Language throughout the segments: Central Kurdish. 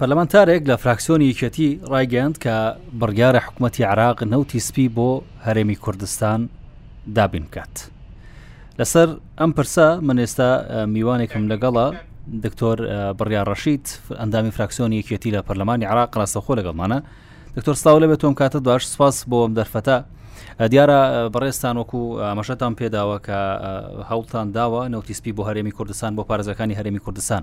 پەرلەمانتارێک لە فراکسیۆنی یەکێتی ڕایگەیاند کە بڕیارە حکوومەتی عراق نەوتی سپی بۆ هەرێمی کوردستان دابین بکات. لەسەر ئەم پرسە من ئێستا میوانێکم لەگەڵە دکتۆر بڕیا ڕەشید ئەندامی فراکسیۆنی یەکێتی لە پەرلەمانی عراق ڕاستەخۆ لەگەڵمانە دکتۆر سلااو لە بێتۆم کاتە باش سپاس بۆ ئەم دەرفەتە دیارە بەڕێستان وەکو ئامەشەتان پێداوە کە هەوڵتان داوە نەوتیسپی بۆ هەرێمی کوردستان بۆ پارێزەکانی هەرێمی کوردستان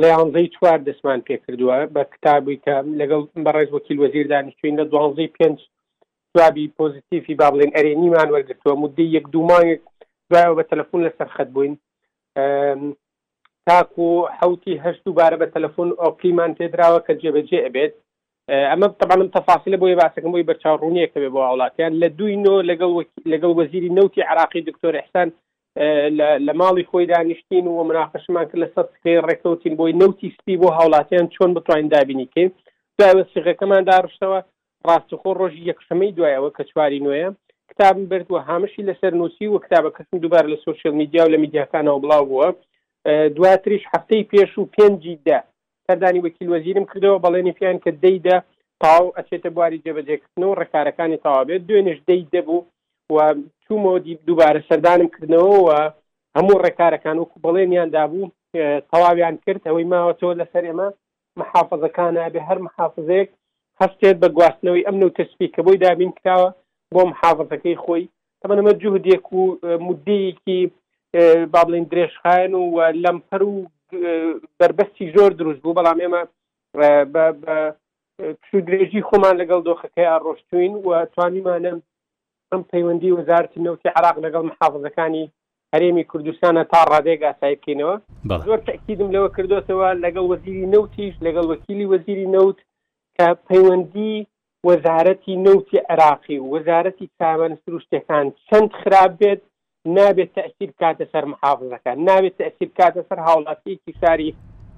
لە یانزەی چوار دەستمان پێکردووە بە کتابی کە لەگەڵ بەڕێز وەکیل وەزیر دانیشتوین لە دوانزەی پێنج جوابی پۆزیتیفی با بڵێن ئەرێنیمان وەرگتووە مدەی یەک دوو مانگێک دوایەوە بە تەلەفۆن لەسەر خەت بووین تاکو حوتی هەشت دووبارە بە تەلەفۆن ئۆپلیمان پێدراوە کە جێبەجێ ئەبێت ئەمە تەبانم تەفاسیلە بۆیە باسەکەم بۆی بەرچاوڕوونیەکەوێ بۆ وڵاتیان لە دوی نۆ لەگەڵ لەگەڵ وەزیری نەوتی عراقی دکتۆر حسان لە ماڵی خۆی دانیشتین و مناقەشمان کرد لەسەر سکەی ڕێکەوتین بۆی نەوتی سپی بۆ هاوڵاتیان چۆن بتوانین دابینی کەین دوایوە سیغەکەمان داڕشتەوە ڕاستەخۆ ڕۆژی یەکشەمەی دوایەوە کە چواری نوێە کتابم برد و هامشی لەسەر نووسی و کتابەکەشم دووبار لە سوسیال میدیا و لە میدیاکانەوە بڵاو بووە دواتریش هەفتەی پێش و پێنجی دە سەردانی وەکیل وەزیرم کردەوە، بەڵێنی پێیان کە دەی دە تەواو ئەچێتە بواری جێبەجێکردن و ڕێکارەکانی تەوابێت، دوێنێش دەی دە بوو و چوومەوە دووبارە سەردانم کردنەوە و هەموو ڕێکارەکان وەکو بەڵێنیان دابوو تەواویان کرد، ئەوەی ماوەتەوە لەسەر ئێمە محافزەکانە، ئەبێ هەر محافزەیەک هەستێت بە گواستنەوەی ئەم نەوتە سپی کە بۆی دابین کراوە بۆ محافزەکەی خۆی تەبەن ئەمە جوهدێک و مدەیەکی با بڵین درێژخایەن و لەمپەر و بەربەستی زۆر دروست بوو بەڵام ئێمە بە پشو درێژی خۆمان لەگەڵ دۆخەکەی ئاڕۆشتوین و توانیمانە ئەم پەیوەندی وەزارتی نەوتی عراق لەگەڵ محافظەکانی هەرێمی کوردستانە تا ڕادێک ئاسایی بکەینەوە زۆر تاکیدم لەوە کردوتەوە لەگەڵ وەزیری نەوتیش لەگەڵ وەکیلی وەزیری نەوت کە پەیوەندی وەزارەتی نەوتی عێراقی و وەزارەتی کاروانە سروشتیەکان چەند خراپ بێت نابێت تەسیر کاتە سەر محافزەکان نابێت تەسیر کاتە سەر هاوڵاتیەکی شاری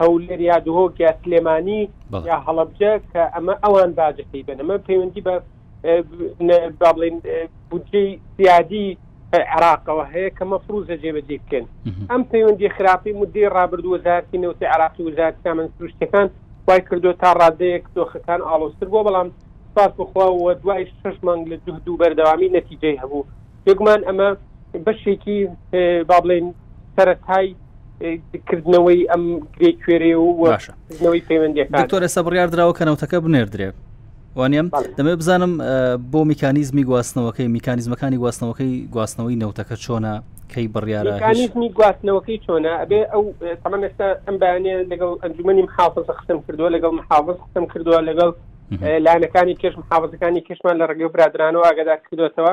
هەولێر یا دهۆک یا سلێمانی یا هەڵبجە کە ئەمە ئەوان باجەکەی بن ئەمە پەیوەندی بە بابلین بودجەی سیادی عێراقەوە هەیە کە مەفروزە جێبەجێ بکەن ئەم پەیوەندی خراپی مدەی ڕابردوو وەزارتی نەوتی عراقی وزار سامن سروشتەکان وای کردو تا ڕادەیەک دۆخەکان ئاڵۆستر بووە بەڵام سپاس بخواوە دوای شش مانگ لە جهد و بەردەوامی نەتیجەی هەبوو بێگومان ئەمە بەشێکی با بڵێن سەتای کردنەوەی ئەم گرێ کوێرێ و باشەەوەی پەیوەندەکان دکتۆرە سە بڕیاردراوە کە نەوتەکە بنێردرێت وانیم دەمێ بزانم بۆ میکانیزمی گواستنەوەکەی میکانیزمەکانی گواستنەوەکەی گواستنەوەی نەوتەکە چۆنا کەی بڕیارەکانیزمی گواستنەوەکەی چۆنا ئەبێ ئەو تەمان ئێستا ئەم بەیانێ لەگەڵ ئەنجومی محافظ قسم کردووە لەگەڵ محافظ قسم کردووە لەگەڵ لایەنەکانی کێش محافظەکانی کێشمان لە ڕگەی برادرانەوە ئاگادار کردوێتەوە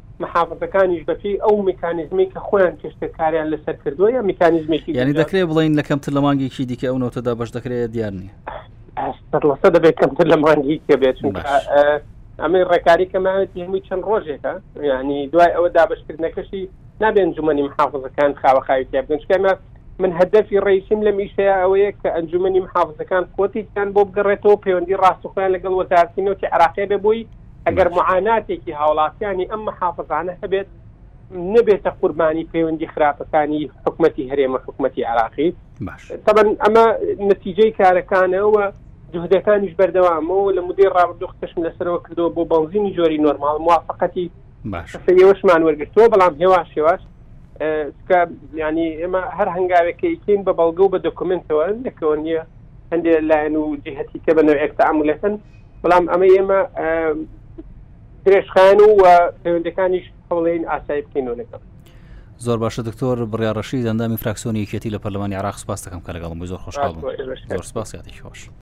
محافزەکانیش بەپێی ئەو میکانیزمەی کە خۆیان کشتە کاریان لەسەر کردووە یا میکانیزمێکی یعنی دەکرێت بڵین لە کەمتر لە مانگێکی دیکە ئەو نەوتەدا بەش دەکرێت دیار نیە لەسە دەبێت کەمتر لە مانگی کە بێت ئەمەی ڕێکاری کەماوێتی هەمووی چەند ڕۆژێکە ینی دوای ئەوە دابشکردنەکەشی نابێن جومەنی محافزەکان خاوەخاوی تیا بگەن چکەمە من هەدەفی ڕیسیم لە میشەیە ئەوەیە کە ئەنجومی محافزەکان قوتیان بۆ بگەڕێتەوە پەیوەندی ڕاستخۆیان لەگەڵ وەزارتی نوتی عراقی ببووی ئەگەر معاناتێکی هاوڵاتیانی ئەم محافزانە هەبێت نەبێتە قوربانی پەیوەندی خراپەکانی حکومەتی هەرێمە حکومەتی عراقی تەبەن ئەمە نەتیجەی کارەکانەوە جهدەکانیش بەردەوامەوە لە مدەی ڕابردوو قسەشم لەسەرەوە کردەوە بۆ بەڵزینی جۆری نۆرمال موافقەتی باشەوەشمان وەرگرتووە بەڵام هێوا شێواش کە ینی ئێمە هەر هەنگاوێکەکەین بە بەڵگە و بە دۆکمنتەوە دەکەوە نییە هەندێک لایەن و جهتی کە بە نەوەیەک تعاملەکەن بەڵام ئەمە ئێمە درێژخان و پەیوەندەکانیش هەوڵێن ئاسایی بکەینەوە لەگەڵ زۆر باشە دکتۆر بڕیا ڕەشی دەندامی فراکسۆنیەکێتی لە پەرلەمانی عراق سپاس دەکەم کە لەگەڵم زۆر خۆشحاڵم زۆر سپاسیاتی خۆش.